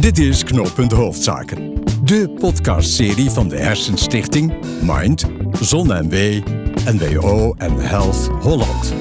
Dit is Knooppunt Hoofdzaken. De podcastserie van de Hersenstichting, Mind, ZonMW, NWO en Health Holland.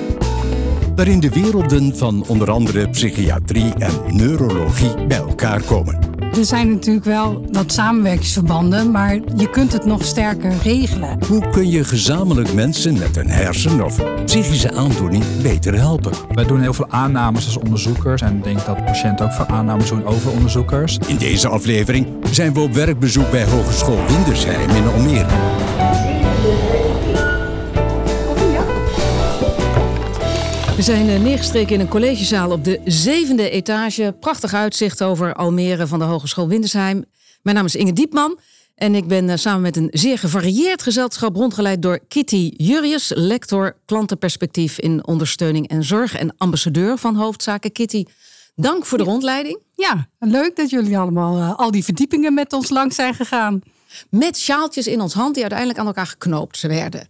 Waarin de werelden van onder andere psychiatrie en neurologie bij elkaar komen. Er zijn natuurlijk wel wat samenwerkingsverbanden, maar je kunt het nog sterker regelen. Hoe kun je gezamenlijk mensen met een hersen- of psychische aandoening beter helpen? Wij doen heel veel aannames als onderzoekers en ik denk dat patiënten ook veel aannames doen over onderzoekers. In deze aflevering zijn we op werkbezoek bij Hogeschool Windersheim in Almere. We zijn eh, neergestreken in een collegezaal op de zevende etage. Prachtig uitzicht over Almere van de Hogeschool Windersheim. Mijn naam is Inge Diepman. En ik ben eh, samen met een zeer gevarieerd gezelschap rondgeleid door Kitty Jurrius, lector klantenperspectief in ondersteuning en zorg en ambassadeur van Hoofdzaken. Kitty, dank voor de rondleiding. Ja, leuk dat jullie allemaal eh, al die verdiepingen met ons langs zijn gegaan. Met sjaaltjes in ons hand die uiteindelijk aan elkaar geknoopt werden.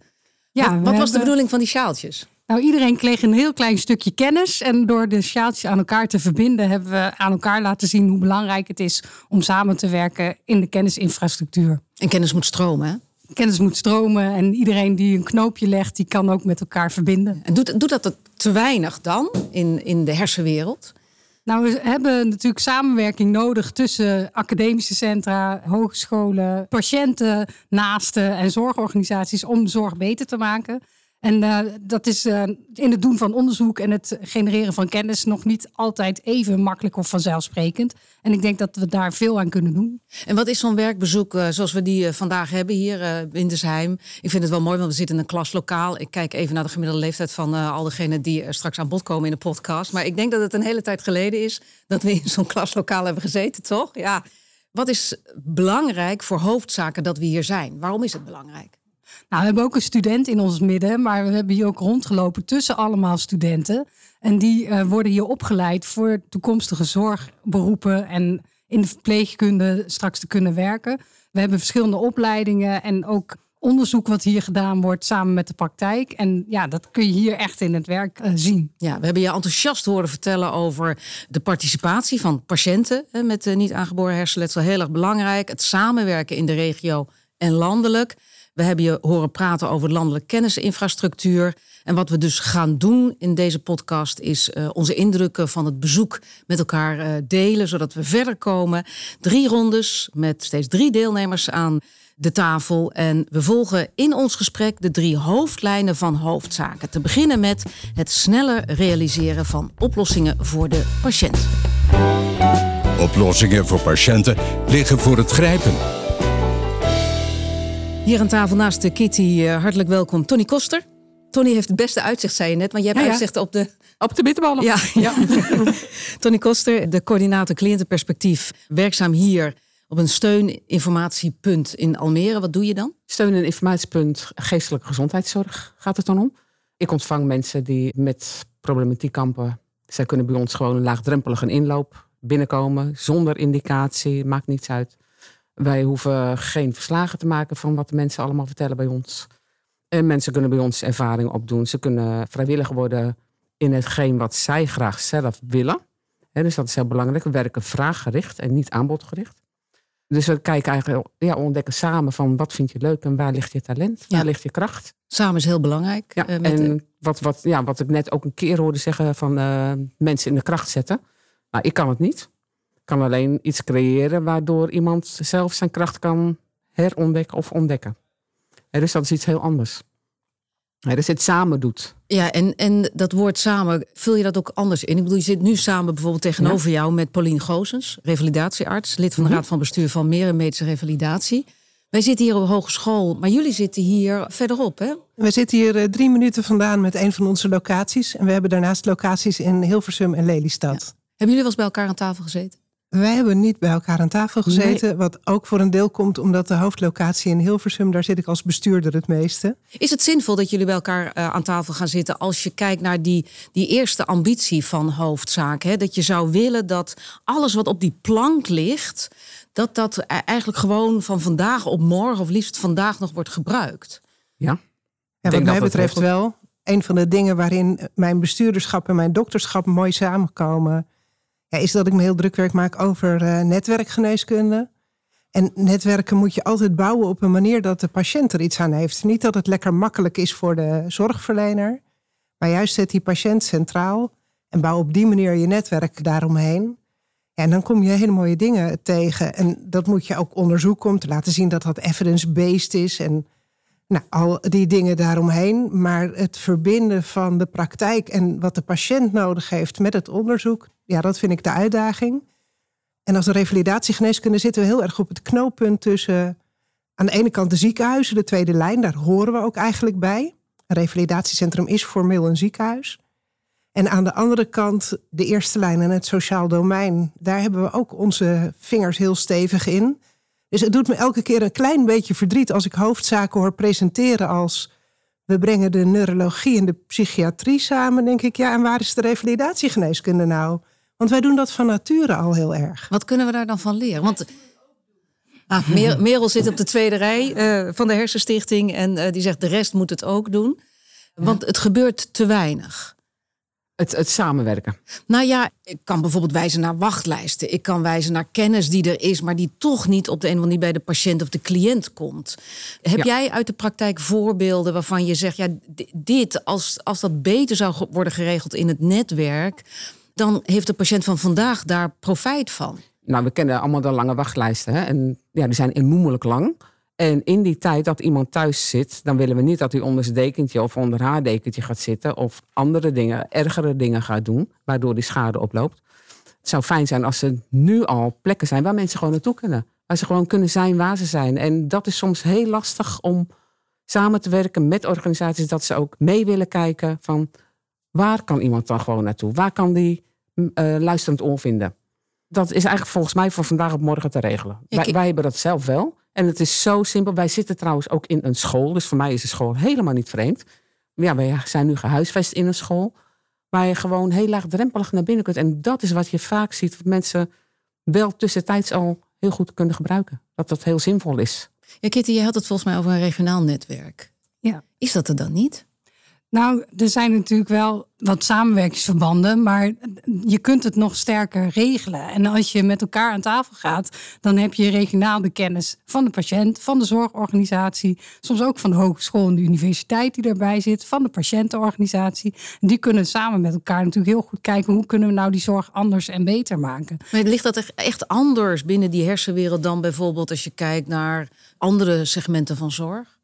Ja, wat was de bedoeling van die sjaaltjes? Nou, iedereen kreeg een heel klein stukje kennis. En door de sjaaltjes aan elkaar te verbinden, hebben we aan elkaar laten zien hoe belangrijk het is om samen te werken in de kennisinfrastructuur. En kennis moet stromen, hè? Kennis moet stromen en iedereen die een knoopje legt, die kan ook met elkaar verbinden. En doet, doet dat te weinig dan in, in de hersenwereld? Nou, we hebben natuurlijk samenwerking nodig tussen academische centra, hogescholen, patiënten, naasten en zorgorganisaties om zorg beter te maken. En eh, dat is eh, in het doen van onderzoek en het genereren van kennis nog niet altijd even makkelijk of vanzelfsprekend. En ik denk dat we daar veel aan kunnen doen. En wat is zo'n werkbezoek eh, zoals we die vandaag hebben hier eh Windersheim? Ik vind het wel mooi, want we zitten in een klaslokaal. Ik kijk even naar de gemiddelde leeftijd van al degenen die straks aan bod komen in de podcast. Maar ik denk dat het een hele tijd geleden is dat we in zo'n klaslokaal hebben gezeten, toch? Ja. Wat is belangrijk voor hoofdzaken dat we hier zijn? Waarom is het belangrijk? Nou, we hebben ook een student in ons midden, maar we hebben hier ook rondgelopen tussen allemaal studenten. En die eh, worden hier opgeleid voor toekomstige zorgberoepen en in de verpleegkunde straks te kunnen werken. We hebben verschillende opleidingen en ook onderzoek wat hier gedaan wordt samen met de praktijk. En ja, dat kun je hier echt in het werk eh, zien. Ja, we hebben je enthousiast horen vertellen over de participatie van patiënten met eh, niet aangeboren hersenletsel. Heel erg belangrijk. Het samenwerken in de regio en landelijk. We hebben je horen praten over landelijke kennisinfrastructuur. En wat we dus gaan doen in deze podcast is eh, onze indrukken van het bezoek met elkaar eh, delen, zodat we verder komen. Drie rondes met steeds drie deelnemers aan de tafel. En we volgen in ons gesprek de drie hoofdlijnen van hoofdzaken. Te beginnen met het sneller realiseren van oplossingen voor de patiënt. Oplossingen voor patiënten liggen voor het grijpen. Hier aan tafel naast de Kitty, eh, hartelijk welkom Tony Koster. Tony heeft het beste uitzicht, zei je net, want jij hebt Ja, ja. uitzicht op de Op de bitterballen. Ja, ja. Tony Koster, de coördinator cliëntenperspectief, werkzaam hier op een steuninformatiepunt in Almere. Wat doe je dan? Steun- en informatiepunt geestelijke gezondheidszorg gaat het dan om. Ik ontvang mensen die met problematiek kampen. Zij kunnen bij ons gewoon een laagdrempelig een inloop binnenkomen. Zonder indicatie, maakt niets uit. Wij hoeven geen verslagen te maken van wat de mensen allemaal vertellen bij ons. En mensen kunnen bij ons ervaring opdoen. Ze kunnen vrijwillig worden in hetgeen wat zij graag zelf willen. Dus dat is heel belangrijk. We werken vraaggericht en niet aanbodgericht. Dus we kijken eigenlijk, ja, ontdekken samen van wat vind je leuk en waar ligt je talent, waar ligt je kracht. Samen is heel belangrijk. Ja, eh, en wat, wat, ja, wat ik net ook een keer hoorde zeggen van eh, mensen in de kracht zetten. Nou, ik kan het niet. Kan alleen iets creëren waardoor iemand zelf zijn kracht kan herontdekken of ontdekken. Hè, dus dat is iets heel anders. Dus het samen doet. Ja, en, en dat woord samen, vul je dat ook anders in? Ik bedoel, je zit nu samen bijvoorbeeld tegenover jou met Paulien Goosens, revalidatiearts, lid van de Mhm. Raad van Bestuur van Meer en Medische Revalidatie. Wij zitten hier op de hogeschool, maar jullie zitten hier verderop, hè? We zitten hier eh, drie minuten vandaan met een van onze locaties. En we hebben daarnaast locaties in Hilversum en Lelystad. Hebben jullie wel eens bij elkaar aan tafel gezeten? Wij hebben niet bij elkaar aan tafel gezeten. Wat ook voor een deel komt omdat de hoofdlocatie in Hilversum, daar zit ik als bestuurder het meeste. Is het zinvol dat jullie bij elkaar eh, aan tafel gaan zitten als je kijkt naar die, die eerste ambitie van hoofdzaak? Hè? Dat je zou willen dat alles wat op die plank ligt, dat dat e- eigenlijk gewoon van vandaag op morgen of liefst vandaag nog wordt gebruikt. Ja. Ja, denk wat mij dat het betreft wel. Een van de dingen waarin mijn bestuurderschap en mijn dokterschap mooi samenkomen, ja, is dat ik me heel druk maak over uh, netwerkgeneeskunde. En netwerken moet je altijd bouwen op een manier dat de patiënt er iets aan heeft. Niet dat het lekker makkelijk is voor de zorgverlener, maar juist zet die patiënt centraal en bouw op die manier je netwerk daaromheen. En dan kom je hele mooie dingen tegen. En dat moet je ook onderzoeken om te laten zien dat dat evidence-based is. En nou, al die dingen daaromheen. Maar het verbinden van de praktijk en wat de patiënt nodig heeft met het onderzoek. Ja, dat vind ik de uitdaging. En als revalidatiegeneeskunde zitten we heel erg op het knooppunt tussen aan de ene kant de ziekenhuizen, de tweede lijn, daar horen we ook eigenlijk bij. Een revalidatiecentrum is formeel een ziekenhuis. En aan de andere kant de eerste lijn en het sociaal domein. Daar hebben we ook onze vingers heel stevig in. Dus het doet me elke keer een klein beetje verdriet als ik hoofdzaken hoor presenteren als we brengen de neurologie en de psychiatrie samen. Denk ik, ja, en waar is de revalidatiegeneeskunde nou? Want wij doen dat van nature al heel erg. Wat kunnen we daar dan van leren? Want ah, Merel zit op de tweede rij uh, van de Hersenstichting en uh, die zegt de rest moet het ook doen. Want het gebeurt te weinig. Het, het, samenwerken. Nou ja, ik kan bijvoorbeeld wijzen naar wachtlijsten. Ik kan wijzen naar kennis die er is, maar die toch niet op de een of andere manier bij de patiënt of de cliënt komt. Heb jij uit de praktijk voorbeelden waarvan je zegt, ja, dit, als, als dat beter zou worden geregeld in het netwerk, dan heeft de patiënt van vandaag daar profijt van. Nou, we kennen allemaal de lange wachtlijsten. Hè? En ja, die zijn enormelijk lang. En in die tijd dat iemand thuis zit, dan willen we niet dat hij onder zijn dekentje of onder haar dekentje gaat zitten of andere dingen, ergere dingen gaat doen, waardoor die schade oploopt. Het zou fijn zijn als er nu al plekken zijn waar mensen gewoon naartoe kunnen. Waar ze gewoon kunnen zijn waar ze zijn. En dat is soms heel lastig om samen te werken met organisaties, dat ze ook mee willen kijken van waar kan iemand dan gewoon naartoe? Waar kan die uh, luisterend oor vinden? Dat is eigenlijk volgens mij voor vandaag op morgen te regelen. wij, wij hebben dat zelf wel. En het is zo simpel. Wij zitten trouwens ook in een school. Dus voor mij is de school helemaal niet vreemd. Ja, wij zijn nu gehuisvest in een school. Waar je gewoon heel laagdrempelig naar binnen kunt. En dat is wat je vaak ziet. Dat mensen wel tussentijds al heel goed kunnen gebruiken. Dat dat heel zinvol is. Ja, Kitty, je had het volgens mij over een regionaal netwerk. Ja. Is dat er dan niet? Nou, er zijn natuurlijk wel wat samenwerkingsverbanden, maar je kunt het nog sterker regelen. En als je met elkaar aan tafel gaat, dan heb je regionaal de kennis van de patiënt, van de zorgorganisatie, soms ook van de hogeschool en de universiteit die erbij zit, van de patiëntenorganisatie. Die kunnen samen met elkaar natuurlijk heel goed kijken hoe kunnen we nou die zorg anders en beter maken. Maar ligt dat echt anders binnen die hersenwereld dan bijvoorbeeld als je kijkt naar andere segmenten van zorg?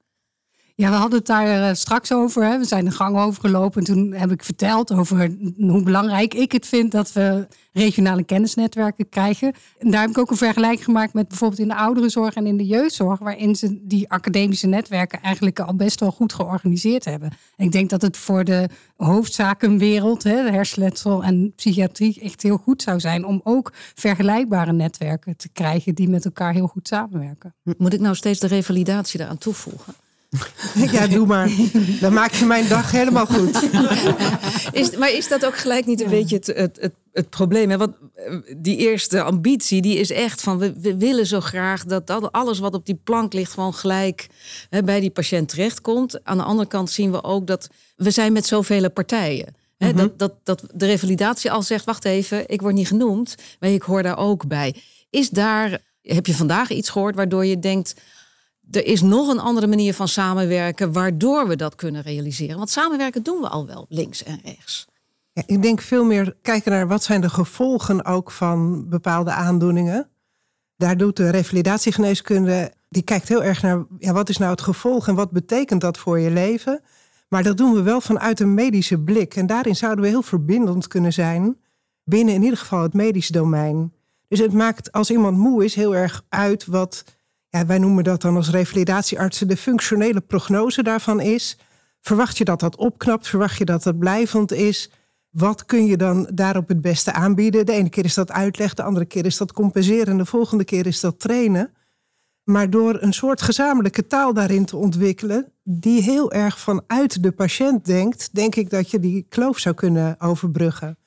Ja, we hadden het daar eh, straks over. Hè. We zijn de gang overgelopen. En toen heb ik verteld over hoe belangrijk ik het vind dat we regionale kennisnetwerken krijgen. En daar heb ik ook een vergelijking gemaakt met bijvoorbeeld in de ouderenzorg en in de jeugdzorg, waarin ze die academische netwerken eigenlijk al best wel goed georganiseerd hebben. En ik denk dat het voor de hoofdzakenwereld, hè, hersenletsel en psychiatrie, echt heel goed zou zijn om ook vergelijkbare netwerken te krijgen die met elkaar heel goed samenwerken. Moet ik nou steeds de revalidatie eraan toevoegen? Ja, doe maar. Dan maak je mijn dag helemaal goed. Is, maar is dat ook gelijk niet een beetje het, het, het, het probleem? Hè? Want eh, die eerste ambitie, die is echt van... We, we willen zo graag dat, dat alles wat op die plank ligt... gewoon gelijk hè, bij die patiënt terechtkomt. Aan de andere kant zien we ook dat... we zijn met zoveel partijen. Hè? Mhm. dat, dat, dat de revalidatie al zegt... wacht even, ik word niet genoemd, maar ik hoor daar ook bij. Is daar... Heb je vandaag iets gehoord waardoor je denkt er is nog een andere manier van samenwerken waardoor we dat kunnen realiseren. Want samenwerken doen we al wel links en rechts. Ja, ik denk veel meer kijken naar wat zijn de gevolgen ook van bepaalde aandoeningen. Daar doet de revalidatiegeneeskunde, die kijkt heel erg naar ja, wat is nou het gevolg en wat betekent dat voor je leven. Maar dat doen we wel vanuit een medische blik. En daarin zouden we heel verbindend kunnen zijn binnen in ieder geval het medische domein. Dus het maakt als iemand moe is heel erg uit wat ja, wij noemen dat dan als revalidatieartsen de functionele prognose daarvan is. Verwacht je dat dat opknapt? Verwacht je dat dat blijvend is? Wat kun je dan daarop het beste aanbieden? De ene keer is dat uitleg, de andere keer is dat compenseren, en de volgende keer is dat trainen. Maar door een soort gezamenlijke taal daarin te ontwikkelen, die heel erg vanuit de patiënt denkt, denk ik dat je die kloof zou kunnen overbruggen.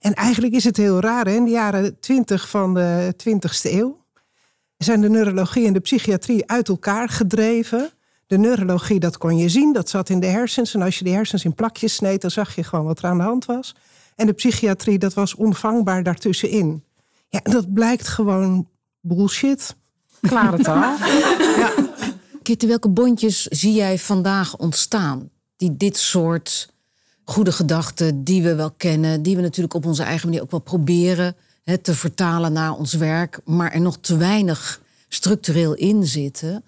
En eigenlijk is het heel raar, hè? in de jaren 20 van de 20ste eeuw zijn de neurologie en de psychiatrie uit elkaar gedreven. De neurologie, dat kon je zien, dat zat in de hersens. En als je de hersens in plakjes sneed, dan zag je gewoon wat er aan de hand was. En de psychiatrie, dat was onvangbaar daartussenin. Ja, dat blijkt gewoon bullshit. Klare taal. ja. Kitty, welke bondjes zie jij vandaag ontstaan? Die dit soort goede gedachten, die we wel kennen, die we natuurlijk op onze eigen manier ook wel proberen hè, te vertalen naar ons werk, maar er nog te weinig structureel in zitten.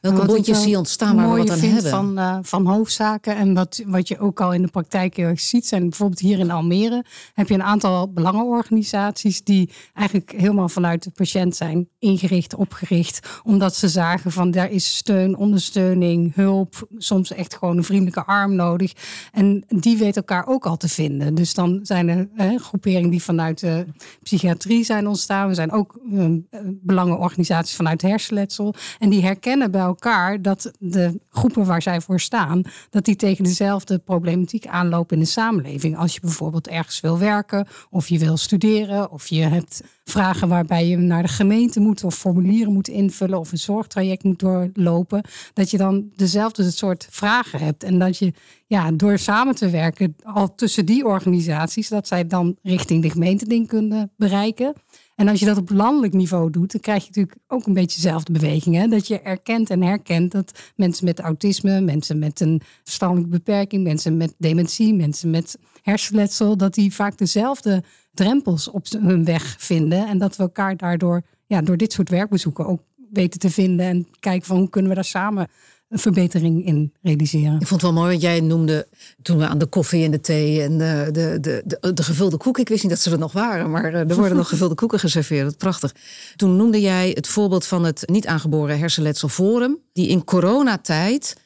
Welke bondjes zie je ontstaan waar we wat aan hebben? Van, uh, van hoofdzaken en wat, wat je ook al in de praktijk heel erg ziet, zijn bijvoorbeeld hier in Almere heb je een aantal belangenorganisaties die eigenlijk helemaal vanuit de patiënt zijn ingericht, opgericht, omdat ze zagen van daar is steun, ondersteuning, hulp, soms echt gewoon een vriendelijke arm nodig. En die weten elkaar ook al te vinden. Dus dan zijn er eh, groeperingen die vanuit de psychiatrie zijn ontstaan. We zijn ook uh, belangenorganisaties vanuit hersenletsel en die herkennen bij elkaar dat de groepen waar zij voor staan, dat die tegen dezelfde problematiek aanlopen in de samenleving. Als je bijvoorbeeld ergens wil werken, of je wil studeren, of je hebt vragen waarbij je naar de gemeente moet of formulieren moet invullen of een zorgtraject moet doorlopen, dat je dan dezelfde soort vragen hebt. En dat je ja, door samen te werken al tussen die organisaties, dat zij dan richting de gemeente ding kunnen bereiken. En als je dat op landelijk niveau doet, dan krijg je natuurlijk ook een beetje dezelfde beweging. Hè? Dat je erkent en herkent dat mensen met autisme, mensen met een verstandelijke beperking, mensen met dementie, mensen met hersenletsel, dat die vaak dezelfde drempels op hun weg vinden. En dat we elkaar daardoor, ja, door dit soort werkbezoeken ook weten te vinden en kijken van hoe kunnen we daar samen een verbetering in realiseren. Ik vond het wel mooi, want jij noemde toen we aan de koffie en de thee en de, de, de, de, de gevulde koeken. Ik wist niet dat ze er nog waren, maar er worden nog gevulde koeken geserveerd. Prachtig. Toen noemde jij het voorbeeld van het niet aangeboren hersenletsel Forum, die in coronatijd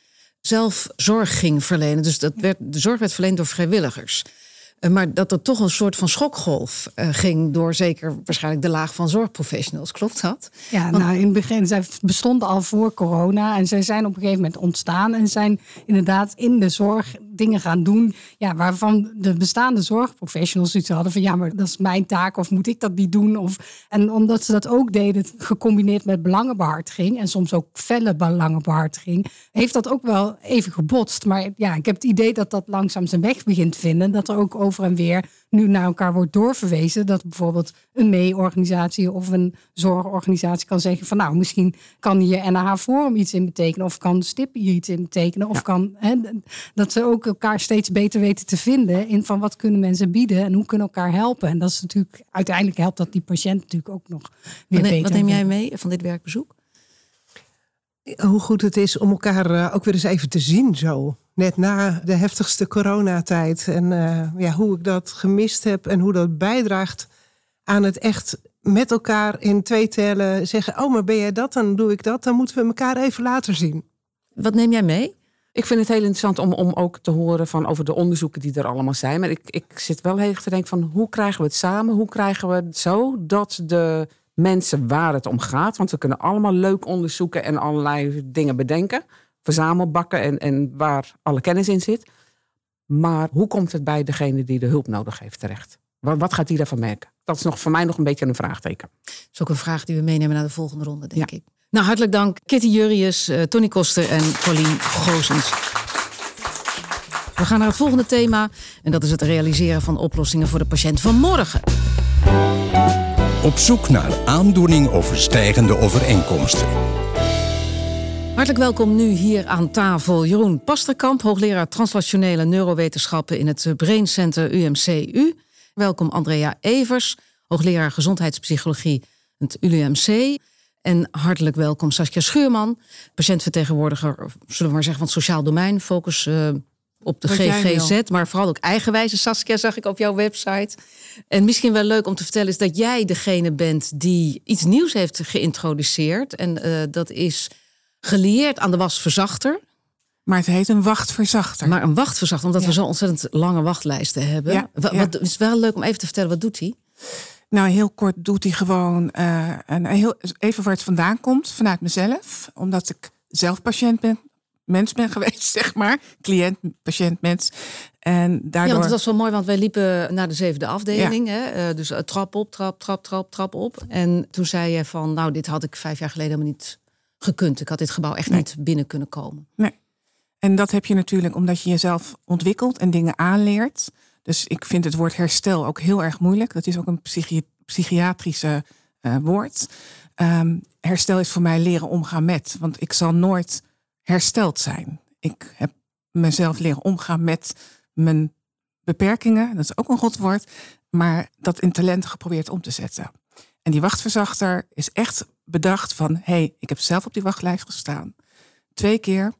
zelf zorg ging verlenen. Dus dat werd, de zorg werd verleend door vrijwilligers. Eh, maar dat er toch een soort van schokgolf uh, ging door zeker waarschijnlijk de laag van zorgprofessionals. Klopt dat? Ja, nou in het begin, zij bestonden al voor corona en zij zijn op een gegeven moment ontstaan en zijn inderdaad in de zorg dingen gaan doen. Ja, waarvan de bestaande zorgprofessionals iets hadden van ja, maar dat is mijn taak of moet ik dat niet doen? Of, en omdat ze dat ook deden, gecombineerd met belangenbehartiging en soms ook felle belangenbehartiging, heeft dat ook wel even gebotst. Maar ja, ik heb het idee dat dat langzaam zijn weg begint te vinden. Dat er ook over over en weer nu naar elkaar wordt doorverwezen. Dat bijvoorbeeld een mee-organisatie of een zorgorganisatie kan zeggen van nou, misschien kan hier NH Forum iets in betekenen. Of kan STIP hier iets in betekenen. Of kan hè, dat ze ook elkaar steeds beter weten te vinden in van wat kunnen mensen bieden en hoe kunnen elkaar helpen. En dat is natuurlijk, uiteindelijk helpt dat die patiënt natuurlijk ook nog weer wat, beter. Wat neem jij mee van dit werkbezoek? Hoe goed het is om elkaar eh, ook weer eens even te zien zo net na de heftigste coronatijd. En uh, ja, hoe ik dat gemist heb en hoe dat bijdraagt aan het echt met elkaar in twee tellen zeggen: Oh, maar ben jij dat? Dan doe ik dat. Dan moeten we elkaar even later zien. Wat neem jij mee? Ik vind het heel interessant om, om ook te horen van over de onderzoeken die er allemaal zijn. Maar ik, ik zit wel heel erg te denken van hoe krijgen we het samen? Hoe krijgen we het zo dat de mensen waar het om gaat... want we kunnen allemaal leuk onderzoeken en allerlei dingen bedenken verzamelbakken en, en waar alle kennis in zit. Maar hoe komt het bij degene die de hulp nodig heeft terecht? Wat, wat gaat die daarvan merken? Dat is nog voor mij nog een beetje een vraagteken. Dat is ook een vraag die we meenemen naar de volgende ronde, denk ik. Nou, hartelijk dank Kitty Jurrius, uh, Tony Koster en Pauline Goosens. We gaan naar het volgende thema en dat is het realiseren van oplossingen voor de patiënt van morgen. Op zoek naar aandoening overstijgende overeenkomsten. Hartelijk welkom nu hier aan tafel Jeroen Pasterkamp, hoogleraar translationele neurowetenschappen in het Brain Center UMCU. Welkom Andrea Evers, hoogleraar gezondheidspsychologie in het UMC. En hartelijk welkom Saskia Schuurman, patiëntvertegenwoordiger, zullen we maar zeggen, van het sociaal domein, focus uh, op de GGZ, maar vooral ook eigenwijze. Saskia zag ik op jouw website. En misschien wel leuk om te vertellen is dat jij degene bent die iets nieuws heeft geïntroduceerd. En uh, dat is gelieerd aan de wasverzachter. Maar het heet een wachtverzachter. Maar een wachtverzachter, omdat we zo ontzettend lange wachtlijsten hebben. Ja, wat, wat, is wel leuk om even te vertellen, wat doet hij? Nou, heel kort doet hij gewoon uh, een heel, even waar het vandaan komt, vanuit mezelf. Omdat ik zelf patiënt ben, mens ben geweest, zeg maar. Cliënt, patiënt, mens. En daardoor... Ja, want het was wel mooi, want wij liepen naar de zevende afdeling. Ja. Hè? Uh, dus uh, trap op, trap, trap, trap, trap op. En toen zei je van, nou, dit had ik vijf jaar geleden helemaal niet gekund. Ik had dit gebouw echt niet binnen kunnen komen. Nee. En dat heb je natuurlijk omdat je jezelf ontwikkelt en dingen aanleert. Dus ik vind het woord herstel ook heel erg moeilijk. Dat is ook een psychi psychiatrische uh, woord. Um, herstel is voor mij leren omgaan met. Want ik zal nooit hersteld zijn. Ik heb mezelf leren omgaan met mijn beperkingen. Dat is ook een goed woord. Maar dat in talenten geprobeerd om te zetten. En die wachtverzachter is echt bedacht van... hé, hey, ik heb zelf op die wachtlijst gestaan. Twee keer.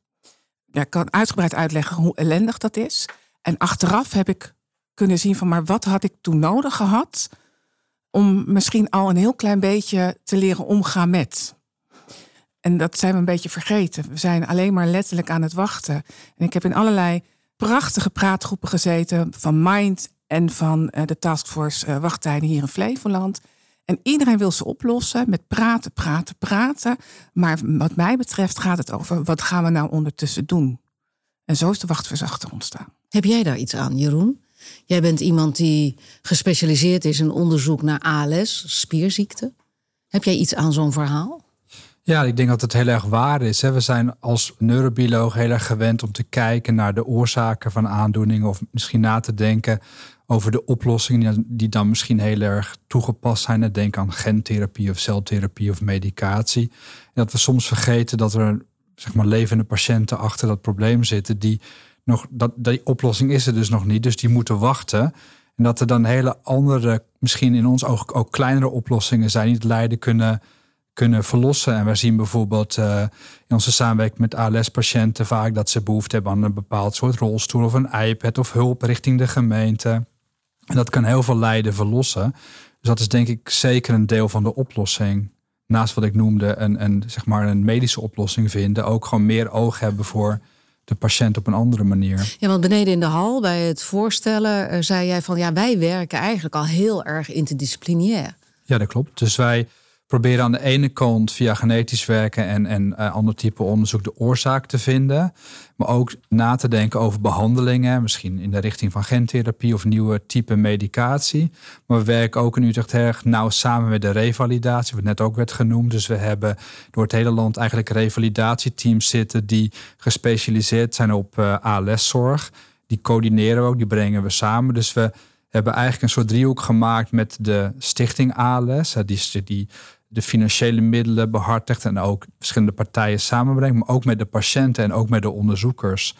Ja, ik kan uitgebreid uitleggen hoe ellendig dat is. En achteraf heb ik kunnen zien van... maar wat had ik toen nodig gehad... om misschien al een heel klein beetje te leren omgaan met... En dat zijn we een beetje vergeten. We zijn alleen maar letterlijk aan het wachten. En ik heb in allerlei prachtige praatgroepen gezeten van Mind en van uh, de Taskforce uh, Wachttijden hier in Flevoland. En iedereen wil ze oplossen met praten, praten, praten. Maar wat mij betreft gaat het over wat gaan we nou ondertussen doen. En zo is de wachtverzachter ontstaan. Heb jij daar iets aan, Jeroen? Jij bent iemand die gespecialiseerd is in onderzoek naar ALS, spierziekte. Heb jij iets aan zo'n verhaal? Ja, ik denk dat het heel erg waar is. We zijn als neurobioloog heel erg gewend om te kijken naar de oorzaken van aandoeningen. Of misschien na te denken over de oplossingen die dan misschien heel erg toegepast zijn. Denk aan gentherapie of celtherapie of medicatie. En dat we soms vergeten dat er zeg maar, levende patiënten achter dat probleem zitten. Die nog, dat, die oplossing is er dus nog niet. Dus die moeten wachten. En dat er dan hele andere, misschien in ons oog ook kleinere oplossingen zijn die het lijden kunnen kunnen verlossen. En wij zien bijvoorbeeld uh, in onze samenwerking met ALS-patiënten vaak dat ze behoefte hebben aan een bepaald soort rolstoel of een iPad of hulp richting de gemeente. En dat kan heel veel lijden verlossen. Dus dat is denk ik zeker een deel van de oplossing. Naast wat ik noemde, een, een, zeg maar een medische oplossing vinden. Ook gewoon meer oog hebben voor de patiënt op een andere manier. Ja, want beneden in de hal bij het voorstellen uh, zei jij van ja, wij werken eigenlijk al heel erg interdisciplinair. Ja, dat klopt. Dus wij proberen aan de ene kant via genetisch werken en, en uh, ander type onderzoek de oorzaak te vinden. Maar ook na te denken over behandelingen, misschien in de richting van gentherapie of nieuwe type medicatie. Maar we werken ook in Utrecht erg nauw samen met de revalidatie, wat net ook werd genoemd. Dus we hebben door het hele land eigenlijk revalidatieteams zitten die gespecialiseerd zijn op uh, ALS-zorg. Die coördineren we ook, die brengen we samen. Dus we hebben eigenlijk een soort driehoek gemaakt met de stichting ALS. Die, die de financiële middelen behartigt en ook verschillende partijen samenbrengt, maar ook met de patiënten en ook met de onderzoekers.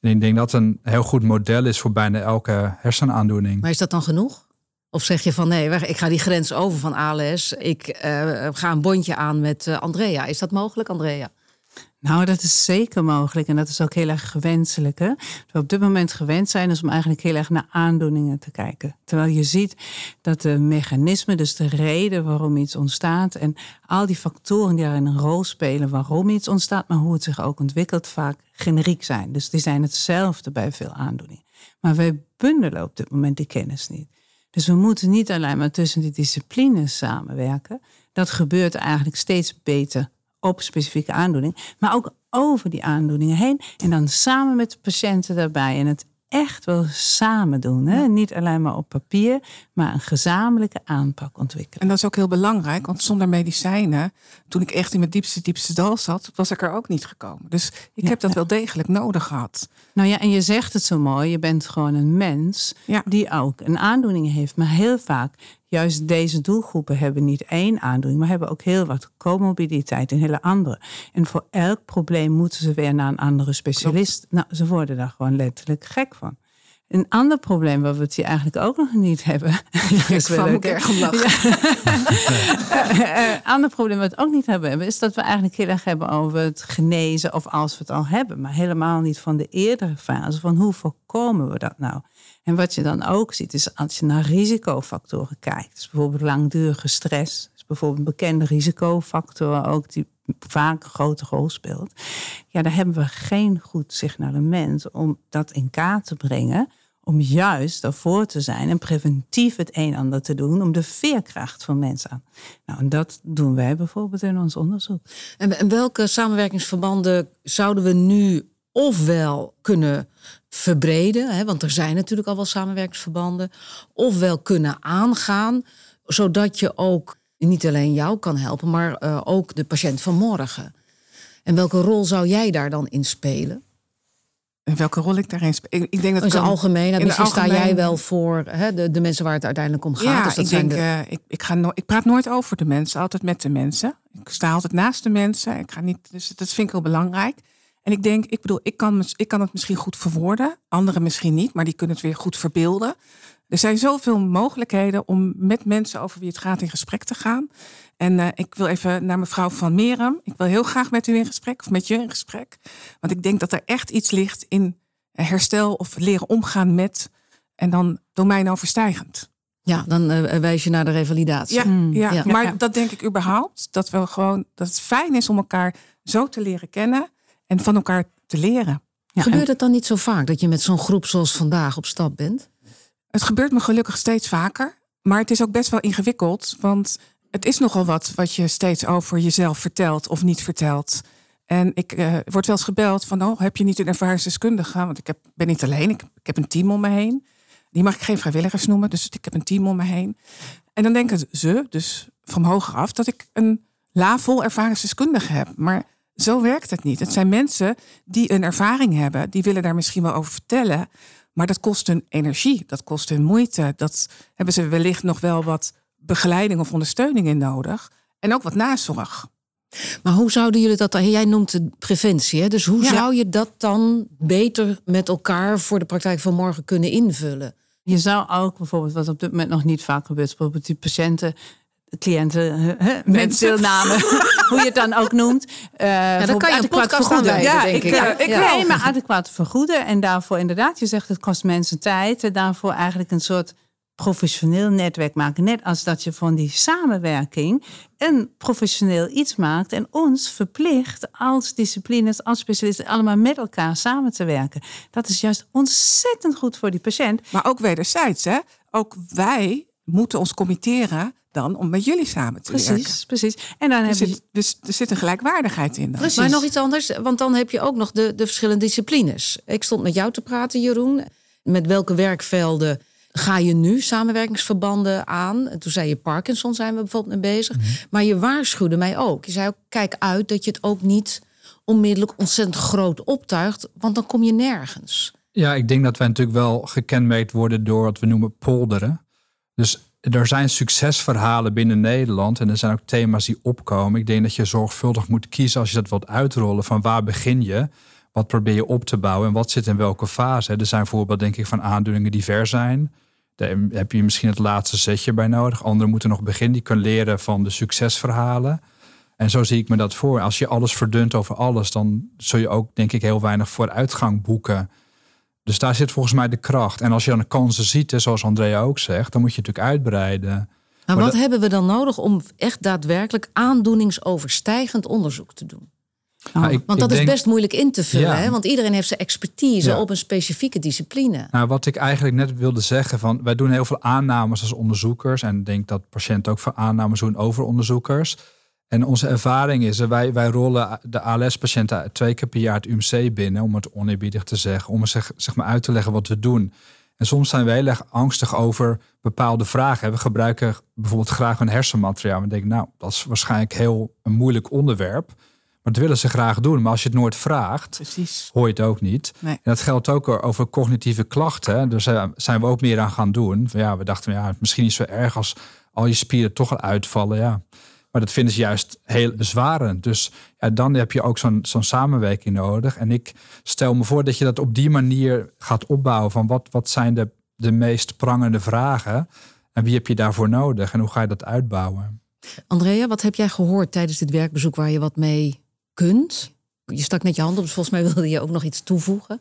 En ik denk dat een heel goed model is voor bijna elke hersenaandoening. Maar is dat dan genoeg? Of zeg je van nee, ik ga die grens over van ALS. Ik uh, ga een bondje aan met uh, Andrea. Is dat mogelijk, Andrea? Nou, dat is zeker mogelijk en dat is ook heel erg gewenselijk. Hè? we op dit moment gewend zijn is om eigenlijk heel erg naar aandoeningen te kijken. Terwijl je ziet dat de mechanismen, dus de reden waarom iets ontstaat en al die factoren die daarin een rol spelen waarom iets ontstaat, maar hoe het zich ook ontwikkelt, vaak generiek zijn. Dus die zijn hetzelfde bij veel aandoeningen. Maar wij bundelen op dit moment die kennis niet. Dus we moeten niet alleen maar tussen die disciplines samenwerken. Dat gebeurt eigenlijk steeds beter op specifieke aandoening, maar ook over die aandoeningen heen. En dan samen met de patiënten daarbij. En het echt wel samen doen. Hè? Niet alleen maar op papier, maar een gezamenlijke aanpak ontwikkelen. En dat is ook heel belangrijk, want zonder medicijnen, toen ik echt in mijn diepste, diepste dal zat, was ik er ook niet gekomen. Dus ik heb dat wel degelijk nodig gehad. Nou ja, en je zegt het zo mooi, je bent gewoon een mens die ook een aandoening heeft. Maar heel vaak juist deze doelgroepen hebben niet één aandoening, maar hebben ook heel wat comorbiditeit en hele andere. En voor elk probleem moeten ze weer naar een andere specialist. Nou, ze worden daar gewoon letterlijk gek van. Een ander probleem wat we het hier eigenlijk ook nog niet hebben. Ik kwam ook erg om lachen. Een ander probleem wat we ook niet hebben, is dat we eigenlijk heel erg hebben over het genezen of als we het al hebben. Maar helemaal niet van de eerdere fase. Van hoe voorkomen we dat nou? En wat je dan ook ziet, is als je naar risicofactoren kijkt. Dus bijvoorbeeld langdurige stress. is bijvoorbeeld een bekende risicofactor ook die vaak een grote rol speelt. Ja, daar hebben we geen goed signalement om dat in kaart te brengen. Om juist ervoor te zijn en preventief het een en ander te doen om de veerkracht van mensen aan. Nou, en dat doen wij bijvoorbeeld in ons onderzoek. En welke samenwerkingsverbanden zouden we nu ofwel kunnen verbreden, hè, want er zijn natuurlijk al wel samenwerkingsverbanden, ofwel kunnen aangaan, zodat je ook niet alleen jou kan helpen, maar uh, ook de patiënt van morgen. En welke rol zou jij daar dan in spelen? En welke rol ik daarin speel. Ik, ik denk dat In het algemeen, in misschien het sta jij algemeen- wel voor hè, de, de mensen waar het uiteindelijk om gaat. Ja, dus dat ik zijn denk, de- eh, ik, ik, ga no ik praat nooit over de mensen, altijd met de mensen. Ik sta altijd naast de mensen. Ik ga niet, dus dat vind ik heel belangrijk. En ik denk, ik bedoel, ik kan, ik kan het misschien goed verwoorden, anderen misschien niet, maar die kunnen het weer goed verbeelden. Er zijn zoveel mogelijkheden om met mensen over wie het gaat in gesprek te gaan. En eh, ik wil even naar mevrouw Van Merum. Ik wil heel graag met u in gesprek, of met je in gesprek. Want ik denk dat er echt iets ligt in herstel of leren omgaan met. En dan domeinoverstijgend. ja, dan eh, wijs je naar de revalidatie. Ja, Mm, ja, ja. maar Ja. dat denk ik überhaupt. Dat we gewoon dat het fijn is om elkaar zo te leren kennen en van elkaar te leren. Ja, Gebeurt het dan niet zo vaak dat je met zo'n groep zoals vandaag op stap bent? Het gebeurt me gelukkig steeds vaker. Maar het is ook best wel ingewikkeld. Want het is nogal wat wat je steeds over jezelf vertelt of niet vertelt. En ik eh, word wel eens gebeld van, oh, heb je niet een ervaringsdeskundige? Want ik heb, ben niet alleen, ik, ik heb een team om me heen. Die mag ik geen vrijwilligers noemen, dus ik heb een team om me heen. En dan denken ze, dus van hoger af, dat ik een la vol ervaringsdeskundige heb. Maar zo werkt het niet. Het zijn mensen die een ervaring hebben, die willen daar misschien wel over vertellen. Maar dat kost hun energie, dat kost hun moeite. Dat hebben ze wellicht nog wel wat begeleiding of ondersteuning in nodig. En ook wat nazorg. Maar hoe zouden jullie dat dan? Jij noemt het preventie, hè? dus hoe Ja. zou je dat dan beter met elkaar voor de praktijk van morgen kunnen invullen? Je zou ook bijvoorbeeld, wat op dit moment nog niet vaak gebeurt, bijvoorbeeld die patiënten, cliënten, hè, deelname, hoe je het dan ook noemt. eh, Ja, dan kan je adequaat vergoeden. Ja, denk ik, ik. eh, Ja, ik ja. Nee, maar adequaat vergoeden. En daarvoor inderdaad, je zegt het kost mensen tijd. En daarvoor eigenlijk een soort professioneel netwerk maken. Net als dat je van die samenwerking een professioneel iets maakt. En ons verplicht als disciplines, als specialisten, allemaal met elkaar samen te werken. Dat is juist ontzettend goed voor die patiënt. Maar ook wederzijds, hè? Ook wij moeten ons committeren dan om met jullie samen te werken. Precies, precies. En dan Er heb je zit, dus er zit een gelijkwaardigheid in. dan. Precies. Maar nog iets anders, want dan heb je ook nog de, de verschillende disciplines. Ik stond met jou te praten, Jeroen. Met welke werkvelden ga je nu samenwerkingsverbanden aan? En toen zei je Parkinson zijn we bijvoorbeeld mee bezig. Maar je waarschuwde mij ook. Je zei ook, kijk uit dat je het ook niet onmiddellijk ontzettend groot optuigt. Want dan kom je nergens. Ja, ik denk dat wij natuurlijk wel gekenmerkt worden door wat we noemen polderen. Dus er zijn succesverhalen binnen Nederland en er zijn ook thema's die opkomen. Ik denk dat je zorgvuldig moet kiezen als je dat wilt uitrollen van waar begin je, wat probeer je op te bouwen en wat zit in welke fase. Er zijn voorbeelden denk ik van aandoeningen die ver zijn. Daar heb je misschien het laatste zetje bij nodig. Anderen moeten nog beginnen, die kunnen leren van de succesverhalen. En zo zie ik me dat voor. Als je alles verdunt over alles, dan zul je ook denk ik heel weinig vooruitgang boeken. Dus daar zit volgens mij de kracht. En als je dan de kansen ziet, hè, zoals Andrea ook zegt, dan moet je natuurlijk uitbreiden. Maar, Maar wat dat- hebben we dan nodig om echt daadwerkelijk aandoeningsoverstijgend onderzoek te doen? Nou, ik- Want dat is denk- best moeilijk in te vullen. Ja. Hè? Want iedereen heeft zijn expertise Ja. op een specifieke discipline. Nou, wat ik eigenlijk net wilde zeggen, van wij doen heel veel aannames als onderzoekers. En ik denk dat patiënten ook veel aannames doen over onderzoekers. En onze ervaring is, eh, wij, wij rollen de ALS-patiënten twee keer per jaar het UMC binnen, om het oneerbiedig te zeggen, om zeg, zeg maar uit te leggen wat we doen. En soms zijn we heel erg angstig over bepaalde vragen. We gebruiken bijvoorbeeld graag een hersenmateriaal. We denken, nou, dat is waarschijnlijk heel een moeilijk onderwerp. Maar dat willen ze graag doen. Maar als je het nooit vraagt, Precies. hoor je het ook niet. Nee. En dat geldt ook over cognitieve klachten. Daar zijn we ook meer aan gaan doen. Ja, we dachten, ja, misschien niet zo erg als al je spieren toch al uitvallen. Ja. Maar dat vinden ze juist heel bezwarend. Dus ja, dan heb je ook zo'n zo'n samenwerking nodig. En ik stel me voor dat je dat op die manier gaat opbouwen. Van wat, wat zijn de, de meest prangende vragen? En wie heb je daarvoor nodig? En hoe ga je dat uitbouwen? Andrea, wat heb jij gehoord tijdens dit werkbezoek waar je wat mee kunt? Je stak net je hand op, dus volgens mij wilde je ook nog iets toevoegen.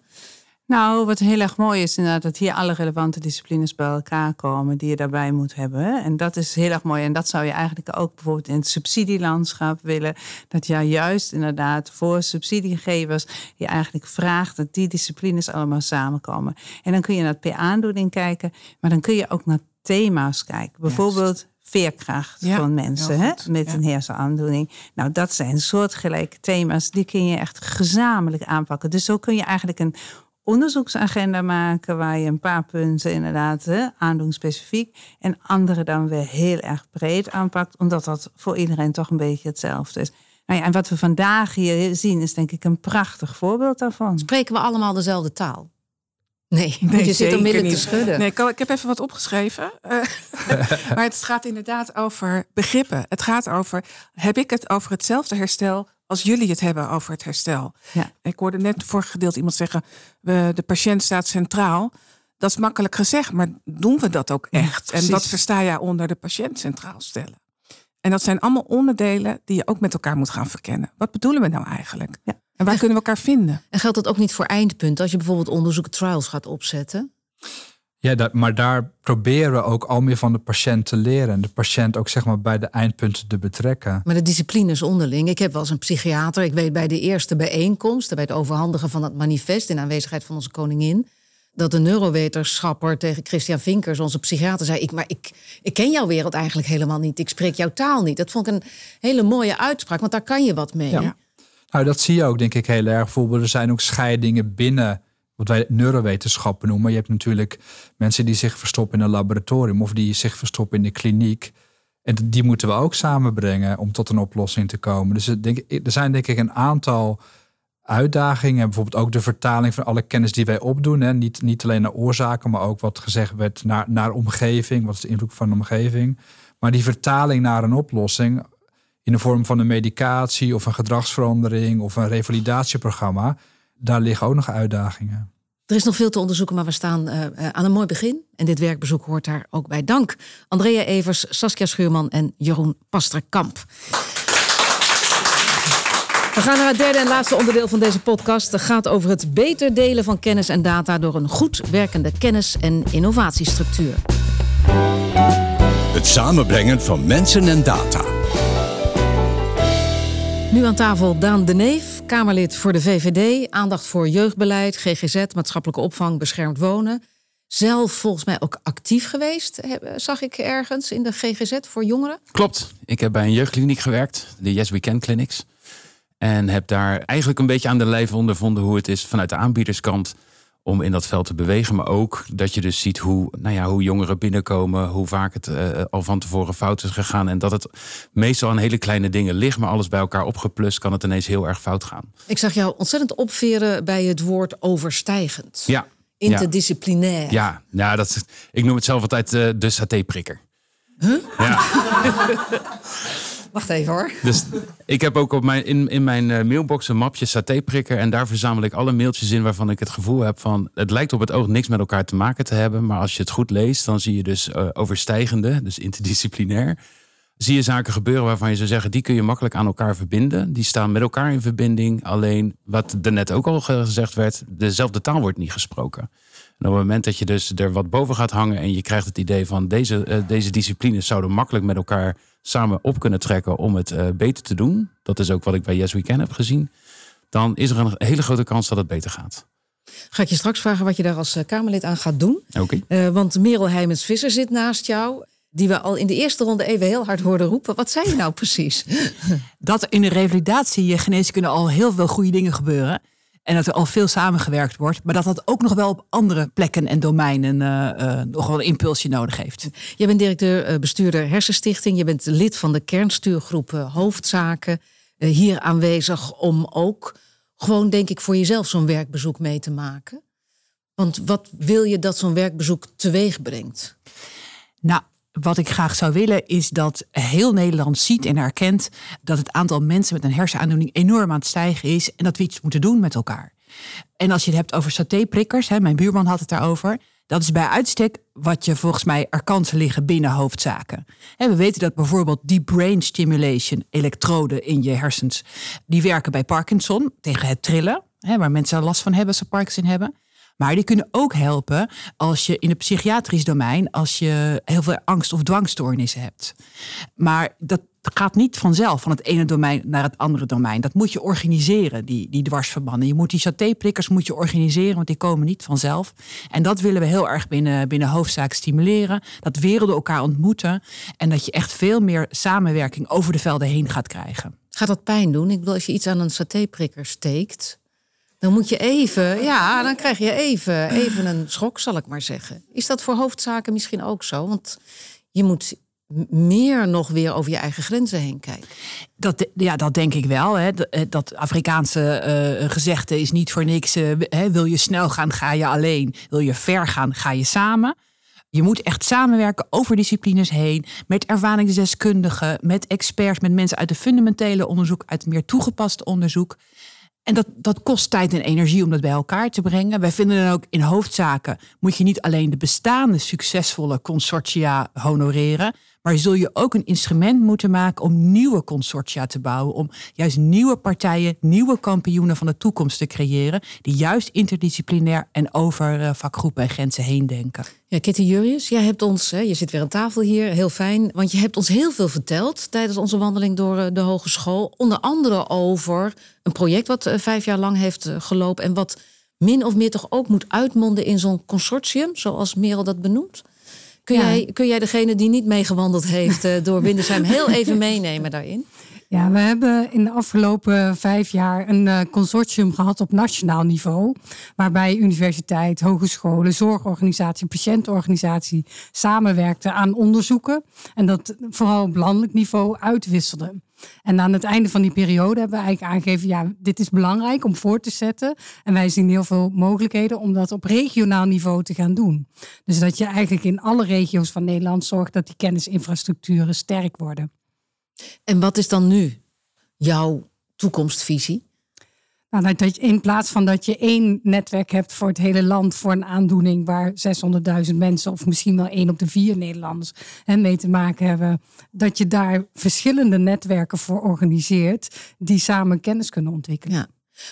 Nou, wat heel erg mooi is inderdaad dat hier alle relevante disciplines bij elkaar komen die je daarbij moet hebben. En dat is heel erg mooi. En dat zou je eigenlijk ook bijvoorbeeld in het subsidielandschap willen. Dat je juist inderdaad voor subsidiegevers je eigenlijk vraagt dat die disciplines allemaal samenkomen. En dan kun je naar het per aandoening kijken, maar dan kun je ook naar thema's kijken. Bijvoorbeeld veerkracht Ja, van mensen hè, met Ja. een hersenaandoening. Nou, dat zijn soortgelijke thema's, die kun je echt gezamenlijk aanpakken. Dus zo kun je eigenlijk een onderzoeksagenda maken waar je een paar punten inderdaad hè, aandoenspecifiek en andere dan weer heel erg breed aanpakt, omdat dat voor iedereen toch een beetje hetzelfde is. Nou ja, en wat we vandaag hier zien is denk ik een prachtig voorbeeld daarvan. Spreken we allemaal dezelfde taal? Nee, Nee, je zit zeker onmiddellijk te schudden. Nee, ik, ik heb even wat opgeschreven. Eh, maar het gaat inderdaad over begrippen. Het gaat over, heb ik het over hetzelfde herstel als jullie het hebben over het herstel? Ja. Ik hoorde net het vorige gedeelte iemand zeggen, we, de patiënt staat centraal. Dat is makkelijk gezegd, maar doen we dat ook echt? en wat versta jij onder de patiënt centraal stellen? En dat zijn allemaal onderdelen die je ook met elkaar moet gaan verkennen. Wat bedoelen we nou eigenlijk? Ja. En waar kunnen we elkaar vinden? En geldt dat ook niet voor eindpunten? Als je bijvoorbeeld onderzoeken trials gaat opzetten. Ja, dat, maar daar proberen we ook al meer van de patiënt te leren. En de patiënt ook zeg maar bij de eindpunten te betrekken. Maar de disciplines onderling. Ik heb wel eens een psychiater. Ik weet bij de eerste bijeenkomst, bij het overhandigen van het manifest in aanwezigheid van onze koningin. Dat de neurowetenschapper tegen Christian Vinkers, onze psychiater, zei: ik, Maar ik, ik ken jouw wereld eigenlijk helemaal niet. Ik spreek jouw taal niet. Dat vond ik een hele mooie uitspraak, want daar kan je wat mee. Ja. Nou, dat zie je ook denk ik heel erg. Bijvoorbeeld, er zijn ook scheidingen binnen wat wij neurowetenschappen noemen. Je hebt natuurlijk mensen die zich verstoppen in een laboratorium of die zich verstoppen in de kliniek. En die moeten we ook samenbrengen om tot een oplossing te komen. Dus denk, er zijn denk ik een aantal uitdagingen. Bijvoorbeeld ook de vertaling van alle kennis die wij opdoen. Hè. Niet, niet alleen naar oorzaken, maar ook wat gezegd werd naar, naar omgeving. Wat is de invloed van de omgeving? Maar die vertaling naar een oplossing in de vorm van een medicatie of een gedragsverandering of een revalidatieprogramma. Daar liggen ook nog uitdagingen. Er is nog veel te onderzoeken, maar we staan eh, eh, aan een mooi begin. En dit werkbezoek hoort daar ook bij. Dank Andrea Evers, Saskia Schuurman en Jeroen Pasterkamp. We gaan naar het derde en laatste onderdeel van deze podcast. Het gaat over het beter delen van kennis en data door een goed werkende kennis- en innovatiestructuur. Het samenbrengen van mensen en data. Nu aan tafel Daan de Neef, Kamerlid voor de VVD. Aandacht voor jeugdbeleid, GGZ, maatschappelijke opvang, beschermd wonen. Zelf volgens mij ook actief geweest, zag ik ergens in de GGZ voor jongeren. Klopt. Ik heb bij een jeugdkliniek gewerkt, de Yes We Can Clinics. En heb daar eigenlijk een beetje aan de lijf ondervonden hoe het is vanuit de aanbiederskant om in dat veld te bewegen. Maar ook dat je dus ziet hoe, nou ja, hoe jongeren binnenkomen, hoe vaak het eh, al van tevoren fout is gegaan. En dat het meestal aan hele kleine dingen ligt, maar alles bij elkaar opgeplust kan het ineens heel erg fout gaan. Ik zag jou ontzettend opveren bij het woord overstijgend. Ja. Interdisciplinair. Ja, ja dat, ik noem het zelf altijd eh, de satéprikker. Ja. Wacht even hoor. Dus ik heb ook op mijn, in, in mijn eh, mailbox een mapje satéprikker. En daar verzamel ik alle mailtjes in waarvan ik het gevoel heb van... het lijkt op het oog niks met elkaar te maken te hebben. Maar als je het goed leest, dan zie je dus eh, overstijgende, dus interdisciplinair... zie je zaken gebeuren waarvan je zou zeggen... die kun je makkelijk aan elkaar verbinden. Die staan met elkaar in verbinding. Alleen, wat er net ook al gezegd werd... dezelfde taal wordt niet gesproken. En op het moment dat je dus er wat boven gaat hangen... en je krijgt het idee van deze, eh, deze disciplines zouden makkelijk met elkaar samen op kunnen trekken om het eh, beter te doen. Dat is ook wat ik bij Yes We Can heb gezien. Dan is er een hele grote kans dat het beter gaat. Ga ik je straks vragen wat je daar als eh, Kamerlid aan gaat doen. Oké. Eh, want Merel Heijmens-Visser zit naast jou. Die we al in de eerste ronde even heel hard hoorden roepen. Wat zei je nou precies? dat in de revalidatiegeneeskunde al heel veel goede dingen gebeuren. En dat er al veel samengewerkt wordt. Maar dat dat ook nog wel op andere plekken en domeinen eh, eh, nog wel een impulsje nodig heeft. Je bent directeur, eh, bestuurder Hersenstichting. Je bent lid van de kernstuurgroep Hoofdzaken. Hier aanwezig om ook gewoon, denk ik, voor jezelf zo'n werkbezoek mee te maken. Want wat wil je dat zo'n werkbezoek teweeg brengt? Nou, wat ik graag zou willen is dat heel Nederland ziet en herkent dat het aantal mensen met een hersenaandoening enorm aan het stijgen is en dat we iets moeten doen met elkaar. En als je het hebt over satéprikkers, hè, mijn buurman had het daarover, dat is bij uitstek wat je volgens mij er kansen liggen binnen hoofdzaken. We weten dat bijvoorbeeld die brain stimulation elektroden in je hersens, die werken bij Parkinson tegen het trillen, hè, waar mensen last van hebben als ze Parkinson hebben. Maar die kunnen ook helpen als je in het psychiatrisch domein, als je heel veel angst- of dwangstoornissen hebt. Maar dat gaat niet vanzelf van het ene domein naar het andere domein. Dat moet je organiseren, die, die dwarsverbanden. Je moet die satéprikkers moet je organiseren, want die komen niet vanzelf. En dat willen we heel erg binnen, binnen hoofdzaak stimuleren. Dat werelden elkaar ontmoeten. En dat je echt veel meer samenwerking over de velden heen gaat krijgen. Gaat dat pijn doen? Ik bedoel, als je iets aan een satéprikker steekt, dan moet je even, ja, dan krijg je even, even een schok, zal ik maar zeggen. Is dat voor hoofdzaken misschien ook zo? Want je moet meer nog weer over je eigen grenzen heen kijkt. Dat, ja, dat denk ik wel. Hè. Dat- eh, Dat Afrikaanse eh, gezegde is niet voor niks. eh, hè, wil je snel gaan, ga je alleen. Wil je ver gaan, ga je samen. Je moet echt samenwerken over disciplines heen. Met ervaringsdeskundigen, met experts, met mensen uit de fundamentele onderzoek, uit meer toegepaste onderzoek. En dat, dat kost tijd en energie om dat bij elkaar te brengen. Wij vinden dan ook in hoofdzaken moet je niet alleen de bestaande succesvolle consortia honoreren, maar zul je ook een instrument moeten maken om nieuwe consortia te bouwen. Om juist nieuwe partijen, nieuwe kampioenen van de toekomst te creëren. Die juist interdisciplinair en over eh, vakgroepen en grenzen heen denken. Ja, Kitty Jurius, jij hebt ons, hè, je zit weer aan tafel hier, heel fijn. Want je hebt ons heel veel verteld tijdens onze wandeling door eh, de hogeschool. Onder andere over een project wat eh, vijf jaar lang heeft eh, gelopen. En wat min of meer toch ook moet uitmonden in zo'n consortium, zoals Merel dat benoemt. Kun, Ja. jij, kun jij degene die niet meegewandeld heeft eh, door Windersheim heel even meenemen daarin? Ja, we hebben in de afgelopen vijf jaar een eh, consortium gehad op nationaal niveau. Waarbij universiteit, hogescholen, zorgorganisatie, patiëntenorganisatie samenwerkten aan onderzoeken. En dat vooral op landelijk niveau uitwisselden. En aan het einde van die periode hebben we eigenlijk aangegeven, ja, dit is belangrijk om voor te zetten. En wij zien heel veel mogelijkheden om dat op regionaal niveau te gaan doen. Dus dat je eigenlijk in alle regio's van Nederland zorgt dat die kennisinfrastructuren sterk worden. En wat is dan nu jouw toekomstvisie? Nou, dat- je, in plaats van dat je één netwerk hebt voor het hele land voor een aandoening waar 600.000 mensen of misschien wel één op de vier Nederlanders hè, mee te maken hebben, dat je daar verschillende netwerken voor organiseert die samen kennis kunnen ontwikkelen. Ja.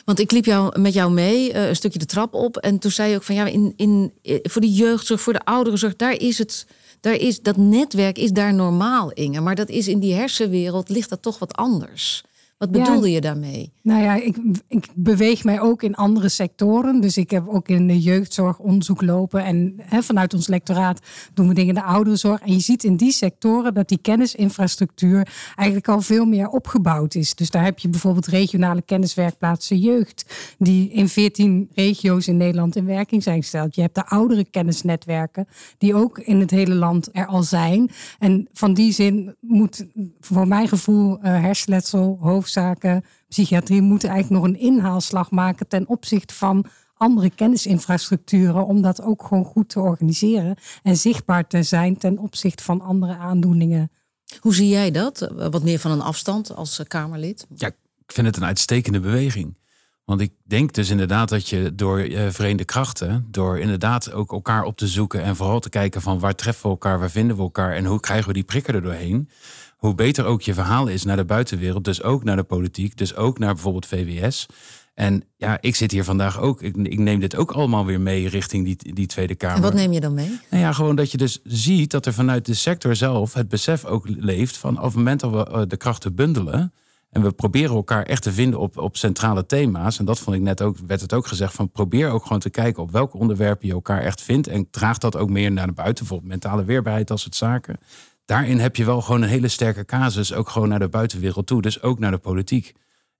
Want ik liep jou, met jou mee, eh, een stukje de trap op. En toen zei je ook van ja, in, in, eh, voor de jeugdzorg, voor de ouderenzorg, daar is het. Daar is, dat netwerk is daar normaal, Inge. Maar dat is in die hersenwereld ligt dat toch wat anders. Wat Ja. bedoelde je daarmee? Nou ja, ik, ik beweeg mij ook in andere sectoren. Dus ik heb ook in de jeugdzorg onderzoek lopen. En vanuit ons lectoraat doen we dingen in de ouderenzorg. En je ziet in die sectoren dat die kennisinfrastructuur eigenlijk al veel meer opgebouwd is. Dus daar heb je bijvoorbeeld regionale kenniswerkplaatsen jeugd. Die in 14 regio's in Nederland in werking zijn gesteld. Je hebt de oudere kennisnetwerken die ook in het hele land er al zijn. En van die zin moet voor mijn gevoel eh, hersenletsel, hoofdzaken, psychiatrie moeten eigenlijk nog een inhaalslag maken ten opzichte van andere kennisinfrastructuren om dat ook gewoon goed te organiseren en zichtbaar te zijn ten opzichte van andere aandoeningen. Hoe zie jij dat? Wat meer van een afstand als Kamerlid? Ja, ik vind het een uitstekende beweging. Want ik denk dus inderdaad dat je door eh, verenigde krachten, door inderdaad ook elkaar op te zoeken en vooral te kijken van waar treffen we elkaar, waar vinden we elkaar en hoe krijgen we die prikken er doorheen, hoe beter ook je verhaal is naar de buitenwereld, dus ook naar de politiek, dus ook naar bijvoorbeeld VWS. En ja, ik zit hier vandaag ook, ik, ik neem dit ook allemaal weer mee richting die, die Tweede Kamer. En wat neem je dan mee? Nou ja, gewoon dat je dus ziet dat er vanuit de sector zelf het besef ook leeft van op het moment dat we eh, de krachten bundelen. En we proberen elkaar echt te vinden op, op centrale thema's. En dat vond ik net ook, werd het ook gezegd van probeer ook gewoon te kijken op welke onderwerpen je elkaar echt vindt. En draag dat ook meer naar de buiten, bijvoorbeeld mentale weerbaarheid als het zaken. Daarin heb je wel gewoon een hele sterke casus, ook gewoon naar de buitenwereld toe. Dus ook naar de politiek.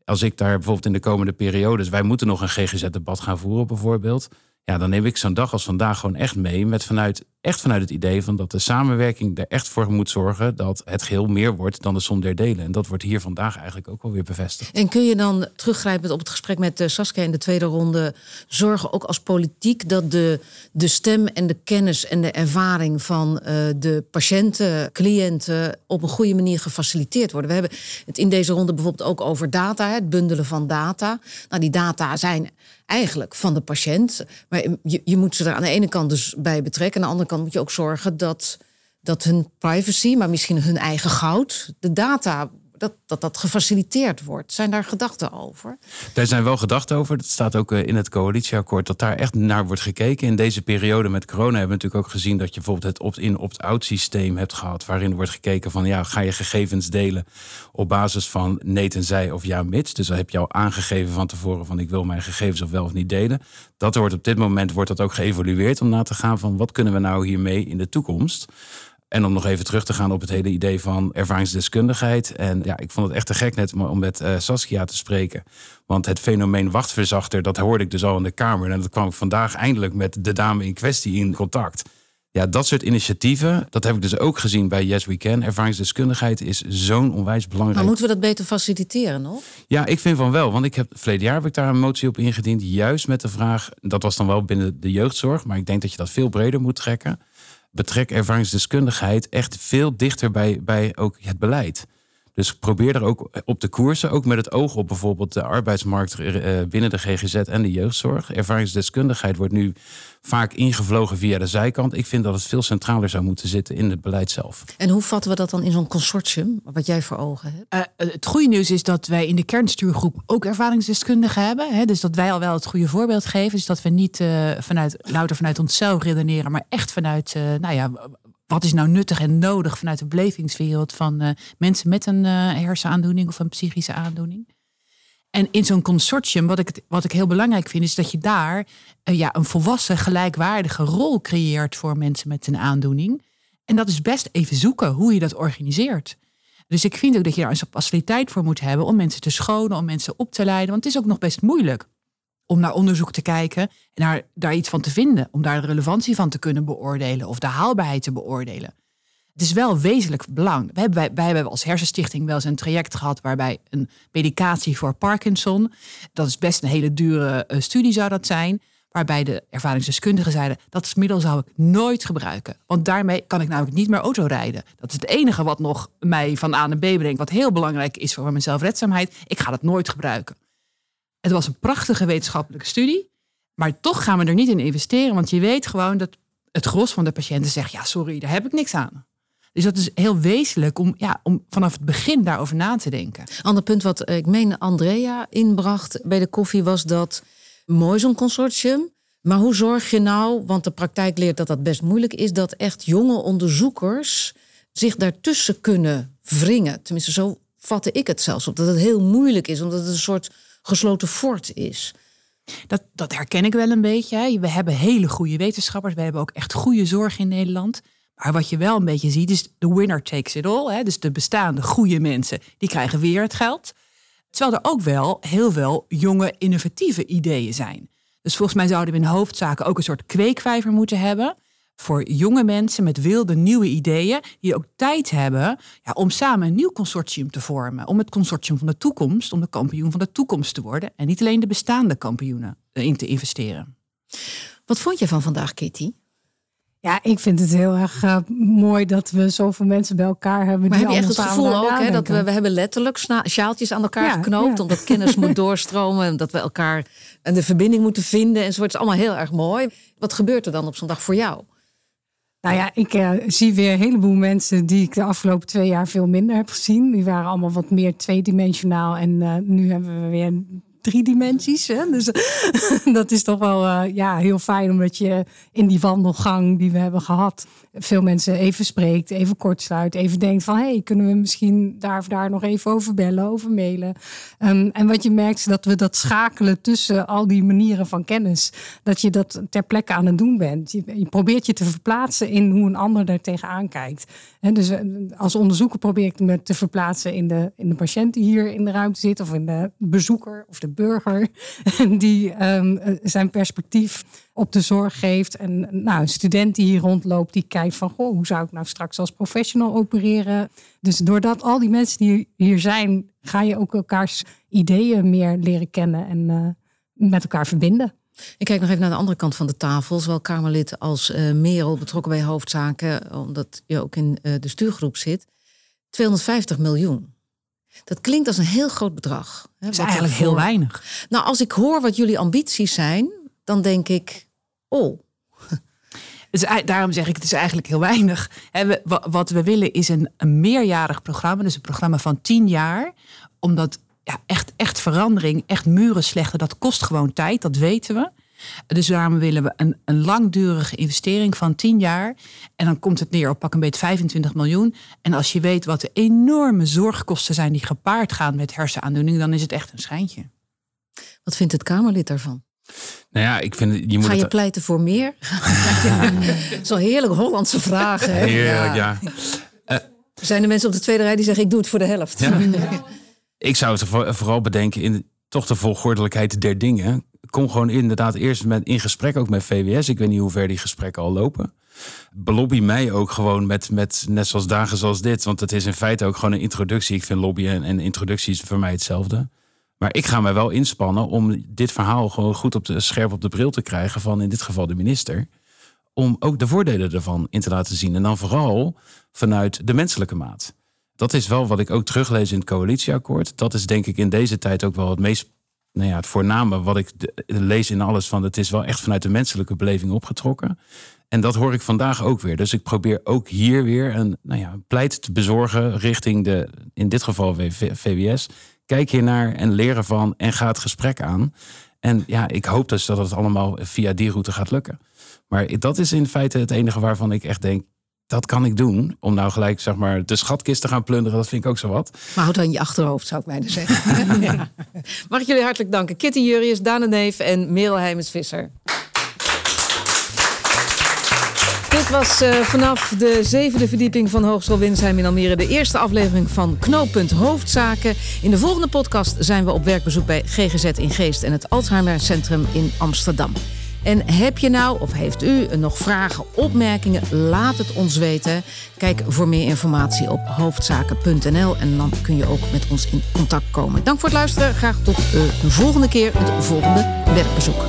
Als ik daar bijvoorbeeld in de komende periodes, wij moeten nog een GGZ-debat gaan voeren bijvoorbeeld. Ja, dan neem ik zo'n dag als vandaag gewoon echt mee. Met vanuit, echt vanuit het idee van dat de samenwerking er echt voor moet zorgen dat het geheel meer wordt dan de som der delen. En dat wordt hier vandaag eigenlijk ook alweer bevestigd. En kun je dan teruggrijpend op het gesprek met eh, Saskia in de tweede ronde zorgen, ook als politiek, dat de, de stem en de kennis en de ervaring van eh, de patiënten, cliënten op een goede manier gefaciliteerd worden? We hebben het in deze ronde bijvoorbeeld ook over data, het bundelen van data. Nou, die data zijn eigenlijk van de patiënt, maar je, je moet ze er aan de ene kant dus bij betrekken, aan de andere kant moet je ook zorgen dat, dat hun privacy, maar misschien hun eigen goud, de data dat, dat dat gefaciliteerd wordt. Zijn daar gedachten over? Daar zijn wel gedachten over. Dat staat ook eh, in het coalitieakkoord dat daar echt naar wordt gekeken. In deze periode met corona hebben we natuurlijk ook gezien dat je bijvoorbeeld het opt-in, opt-out systeem hebt gehad. Waarin wordt gekeken van ja, ga je gegevens delen op basis van nee tenzij of ja mits. Dus dan heb je al aangegeven van tevoren van ik wil mijn gegevens of wel of niet delen. Dat wordt op dit moment wordt dat ook geëvalueerd om na te gaan van wat kunnen we nou hiermee in de toekomst. En om nog even terug te gaan op het hele idee van ervaringsdeskundigheid. En ja, ik vond het echt te gek net om met eh, Saskia te spreken. Want het fenomeen wachtverzachter, dat hoorde ik dus al in de Kamer. En dat kwam ik vandaag eindelijk met de dame in kwestie in contact. Ja, dat soort initiatieven, dat heb ik dus ook gezien bij Yes We Can. Ervaringsdeskundigheid is zo'n onwijs belangrijk. Maar moeten we dat beter faciliteren nog? Ja, ik vind van wel. Want ik heb verleden jaar heb ik daar een motie op ingediend. Juist met de vraag, dat was dan wel binnen de jeugdzorg. Maar ik denk dat je dat veel breder moet trekken. Betrek ervaringsdeskundigheid echt veel dichter bij, bij ook het beleid. Dus probeer er ook op te koersen, ook met het oog op bijvoorbeeld de arbeidsmarkt eh, binnen de GGZ en de jeugdzorg. Ervaringsdeskundigheid wordt nu vaak ingevlogen via de zijkant. Ik vind dat het veel centraler zou moeten zitten in het beleid zelf. En hoe vatten we dat dan in zo'n consortium, wat jij voor ogen hebt? Uh, het goede nieuws is dat wij in de kernstuurgroep ook ervaringsdeskundigen hebben. Hè? Dus dat wij al wel het goede voorbeeld geven. Dus dat we niet uh, vanuit, louter vanuit onszelf redeneren, maar echt vanuit, uh, nou ja, wat is nou nuttig en nodig vanuit de belevingswereld van uh, mensen met een uh, hersenaandoening of een psychische aandoening. En in zo'n consortium, wat ik, wat ik heel belangrijk vind, is dat je daar uh, ja, een volwassen, gelijkwaardige rol creëert voor mensen met een aandoening. En dat is best even zoeken hoe je dat organiseert. Dus ik vind ook dat je daar een faciliteit voor moet hebben om mensen te schonen, om mensen op te leiden. Want het is ook nog best moeilijk om naar onderzoek te kijken en naar, daar iets van te vinden. Om daar de relevantie van te kunnen beoordelen of de haalbaarheid te beoordelen. Het is wel wezenlijk belang. We hebben, wij, wij hebben als hersenstichting wel eens een traject gehad waarbij een medicatie voor Parkinson, dat is best een hele dure uh, studie zou dat zijn, waarbij de ervaringsdeskundigen zeiden dat middel zou ik nooit gebruiken. Want daarmee kan ik namelijk niet meer auto rijden. Dat is het enige wat nog mij van A naar B brengt, wat heel belangrijk is voor mijn zelfredzaamheid. Ik ga dat nooit gebruiken. Het was een prachtige wetenschappelijke studie. Maar toch gaan we er niet in investeren. Want je weet gewoon dat het gros van de patiënten zegt: ja, sorry, daar heb ik niks aan. Dus dat is heel wezenlijk om, ja, om vanaf het begin daarover na te denken. Ander punt wat ik meen Andrea inbracht bij de koffie was dat mooi zo'n consortium. Maar hoe zorg je nou, want de praktijk leert dat dat best moeilijk is, dat echt jonge onderzoekers zich daartussen kunnen wringen. Tenminste, zo vatte ik het zelfs op. Dat het heel moeilijk is, omdat het een soort gesloten fort is. Dat, dat herken ik wel een beetje. Hè. We hebben hele goede wetenschappers. We hebben ook echt goede zorg in Nederland. Maar wat je wel een beetje ziet is de winner takes it all. Hè. Dus de bestaande goede mensen, die krijgen weer het geld. Terwijl er ook wel heel veel jonge innovatieve ideeën zijn. Dus volgens mij zouden we in hoofdzaken ook een soort kweekvijver moeten hebben voor jonge mensen met wilde nieuwe ideeën, die ook tijd hebben ja, om samen een nieuw consortium te vormen. Om het consortium van de toekomst, om de kampioen van de toekomst te worden. En niet alleen de bestaande kampioenen in te investeren. Wat vond je van vandaag, Kitty? Ja, ik vind het heel erg uh, mooi dat we zoveel mensen bij elkaar hebben. Maar die heb je echt het gevoel ook hè, dat we, we hebben letterlijk sjaaltjes aan elkaar ja, geknoopt. Ja. Omdat kennis moet doorstromen. En dat we elkaar en de verbinding moeten vinden. En zo. Het is allemaal heel erg mooi. Wat gebeurt er dan op zo'n dag voor jou? Nou ja, ik uh, zie weer een heleboel mensen die ik de afgelopen twee jaar veel minder heb gezien. Die waren allemaal wat meer tweedimensionaal. En uh, nu hebben we weer drie dimensies. Hè? Dus dat is toch wel uh, ja, heel fijn, omdat je in die wandelgang die we hebben gehad, veel mensen even spreekt, even kort sluit, even denkt van hey, kunnen we misschien daar of daar nog even over bellen, over mailen. Um, en wat je merkt is dat we dat schakelen tussen al die manieren van kennis, dat je dat ter plekke aan het doen bent. Je, probeert je te verplaatsen in hoe een ander daar tegenaan kijkt. He, dus als onderzoeker probeer ik me te verplaatsen in de, in de patiënt die hier in de ruimte zit, of in de bezoeker of de burger, die um, zijn perspectief op de zorg geeft. En nou, een student die hier rondloopt, die kijkt van, goh, hoe zou ik nou straks als professional opereren? Dus doordat al die mensen die hier zijn, ga je ook elkaars ideeën meer leren kennen en uh, met elkaar verbinden. Ik kijk nog even naar de andere kant van de tafel. Zowel Kamerlid als uh, Merel betrokken bij hoofdzaken, omdat je ook in de stuurgroep zit. 250 miljoen. Dat klinkt als een heel groot bedrag. Hè, dat is eigenlijk voor... heel weinig. Nou, als ik hoor wat jullie ambities zijn, dan denk ik, oh. Dus daarom zeg ik, het is eigenlijk heel weinig. Wat we willen is een, een meerjarig programma, dus een programma van tien jaar. Omdat ja, echt, echt verandering, echt muren slechten, dat kost gewoon tijd, dat weten we. Dus daarom willen we een, een langdurige investering van 10 jaar. En dan komt het neer op pak een beetje 25 miljoen. En als je weet wat de enorme zorgkosten zijn die gepaard gaan met hersenaandoening, dan is het echt een schijntje. Wat vindt het Kamerlid daarvan? Nou ja, ik vind. Je moet Ga je het... pleiten voor meer? ja, Zo'n heerlijk Hollandse vraag. Hè? Heerlijk, ja. Uh, zijn er mensen op de tweede rij die zeggen: ik doe het voor de helft? Ja. ik zou het vooral bedenken in toch de volgordelijkheid der dingen. Kom gewoon inderdaad eerst met, in gesprek ook met VWS. Ik weet niet hoe ver die gesprekken al lopen. Belobby mij ook gewoon met, met net zoals dagen zoals dit. Want het is in feite ook gewoon een introductie. Ik vind lobbyen en, en introductie is voor mij hetzelfde. Maar ik ga mij wel inspannen om dit verhaal gewoon goed op de, scherp op de bril te krijgen van in dit geval de minister. Om ook de voordelen ervan in te laten zien. En dan vooral vanuit de menselijke maat. Dat is wel wat ik ook teruglees in het coalitieakkoord. Dat is denk ik in deze tijd ook wel het meest nou ja, het voorname wat ik lees in alles van het is wel echt vanuit de menselijke beleving opgetrokken. En dat hoor ik vandaag ook weer. Dus ik probeer ook hier weer een nou ja, pleit te bezorgen richting de, in dit geval VWS. Kijk hier naar en leren van en ga het gesprek aan. En ja, ik hoop dus dat het allemaal via die route gaat lukken. Maar dat is in feite het enige waarvan ik echt denk, dat kan ik doen. Om nou gelijk zeg maar de schatkist te gaan plunderen, dat vind ik ook zo wat. Maar houd dan je achterhoofd, zou ik bijna zeggen. ja. Mag ik jullie hartelijk danken. Kitty Jurius, Daan Neef en Merel Heimens Visser. Dit was uh, vanaf de zevende verdieping van Hogeschool Winsheim in Almere de eerste aflevering van Knooppunt Hoofdzaken. In de volgende podcast zijn we op werkbezoek bij GGZ in Geest en het Alzheimer Centrum in Amsterdam. En heb je nou of heeft u nog vragen, opmerkingen? Laat het ons weten. Kijk voor meer informatie op hoofdzaken.nl en dan kun je ook met ons in contact komen. Dank voor het luisteren. Graag tot de volgende keer, het volgende werkbezoek.